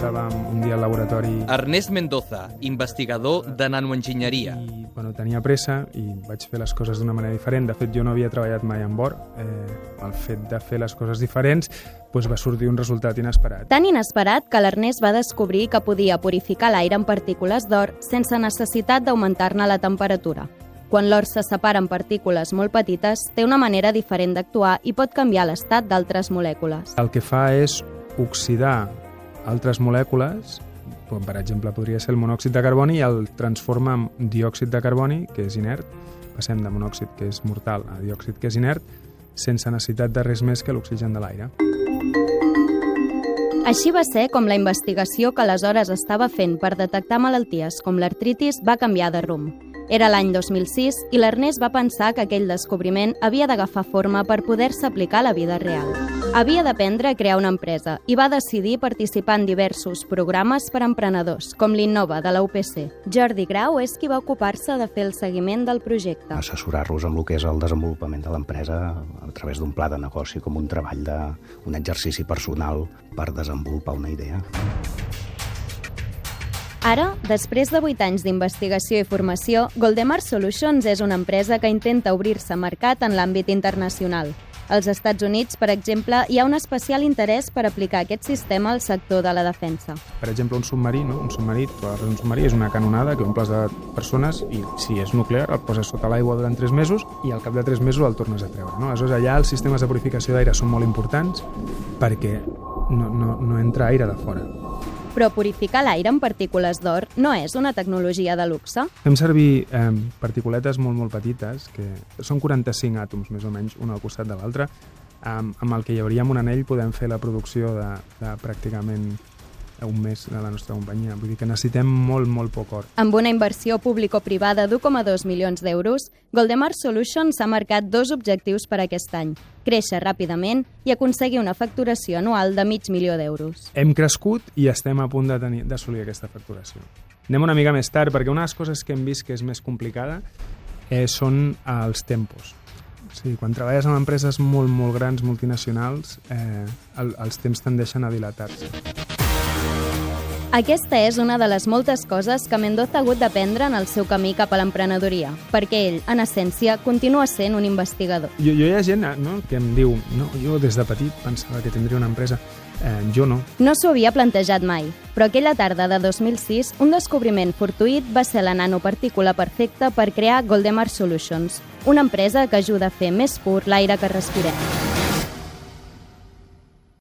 estàvem un dia al laboratori Ernest Mendoza, investigador de nanoenginyeria. i bueno, tenia pressa i vaig fer les coses d'una manera diferent. De fet, jo no havia treballat mai amb or. Eh, el fet de fer les coses diferents doncs va sortir un resultat inesperat. Tan inesperat que l'Ernest va descobrir que podia purificar l'aire amb partícules d'or sense necessitat d'augmentar-ne la temperatura. Quan l'or se separa en partícules molt petites, té una manera diferent d'actuar i pot canviar l'estat d'altres molècules. El que fa és oxidar altres molècules, com per exemple podria ser el monòxid de carboni, i el transforma en diòxid de carboni, que és inert. Passem de monòxid, que és mortal, a diòxid, que és inert, sense necessitat de res més que l'oxigen de l'aire. Així va ser com la investigació que aleshores estava fent per detectar malalties com l'artritis va canviar de rumb. Era l'any 2006 i l'Ernest va pensar que aquell descobriment havia d'agafar forma per poder-se aplicar a la vida real. Havia d'aprendre a crear una empresa i va decidir participar en diversos programes per a emprenedors, com l'Innova de la UPC. Jordi Grau és qui va ocupar-se de fer el seguiment del projecte. assessorar-los amb el que és el desenvolupament de l'empresa a través d'un pla de negoci com un treball de, un exercici personal per desenvolupar una idea. Ara, després de 8 anys d'investigació i formació, Goldemar Solutions és una empresa que intenta obrir-se mercat en l'àmbit internacional. Als Estats Units, per exemple, hi ha un especial interès per aplicar aquest sistema al sector de la defensa. Per exemple, un submarí, no? un submarí, un submarí és una canonada que omples de persones i si és nuclear el poses sota l'aigua durant 3 mesos i al cap de 3 mesos el tornes a treure. No? Aleshores, allà els sistemes de purificació d'aire són molt importants perquè no, no, no entra aire de fora. Però purificar l'aire amb partícules d'or no és una tecnologia de luxe. Fem servir eh, particuletes molt, molt petites, que són 45 àtoms, més o menys, un al costat de l'altre, amb, amb el que hi hauria un anell podem fer la producció de, de pràcticament un mes de la nostra companyia. Vull dir que necessitem molt, molt poc or. Amb una inversió público-privada d'1,2 milions d'euros, Goldemar Solutions s'ha marcat dos objectius per aquest any. Créixer ràpidament i aconseguir una facturació anual de mig milió d'euros. Hem crescut i estem a punt de tenir- d'assolir aquesta facturació. Anem una mica més tard, perquè una de les coses que hem vist que és més complicada eh, són els tempos. O sigui, quan treballes amb empreses molt, molt grans, multinacionals, eh, el, els temps tendeixen a dilatar-se. Aquesta és una de les moltes coses que Mendoza ha hagut d'aprendre en el seu camí cap a l'emprenedoria, perquè ell, en essència, continua sent un investigador. Jo, jo hi ha gent no, que em diu no, jo des de petit pensava que tindria una empresa. Eh, jo no. No s'ho havia plantejat mai, però aquella tarda de 2006, un descobriment fortuït va ser la nanopartícula perfecta per crear Goldemar Solutions, una empresa que ajuda a fer més pur l'aire que respirem.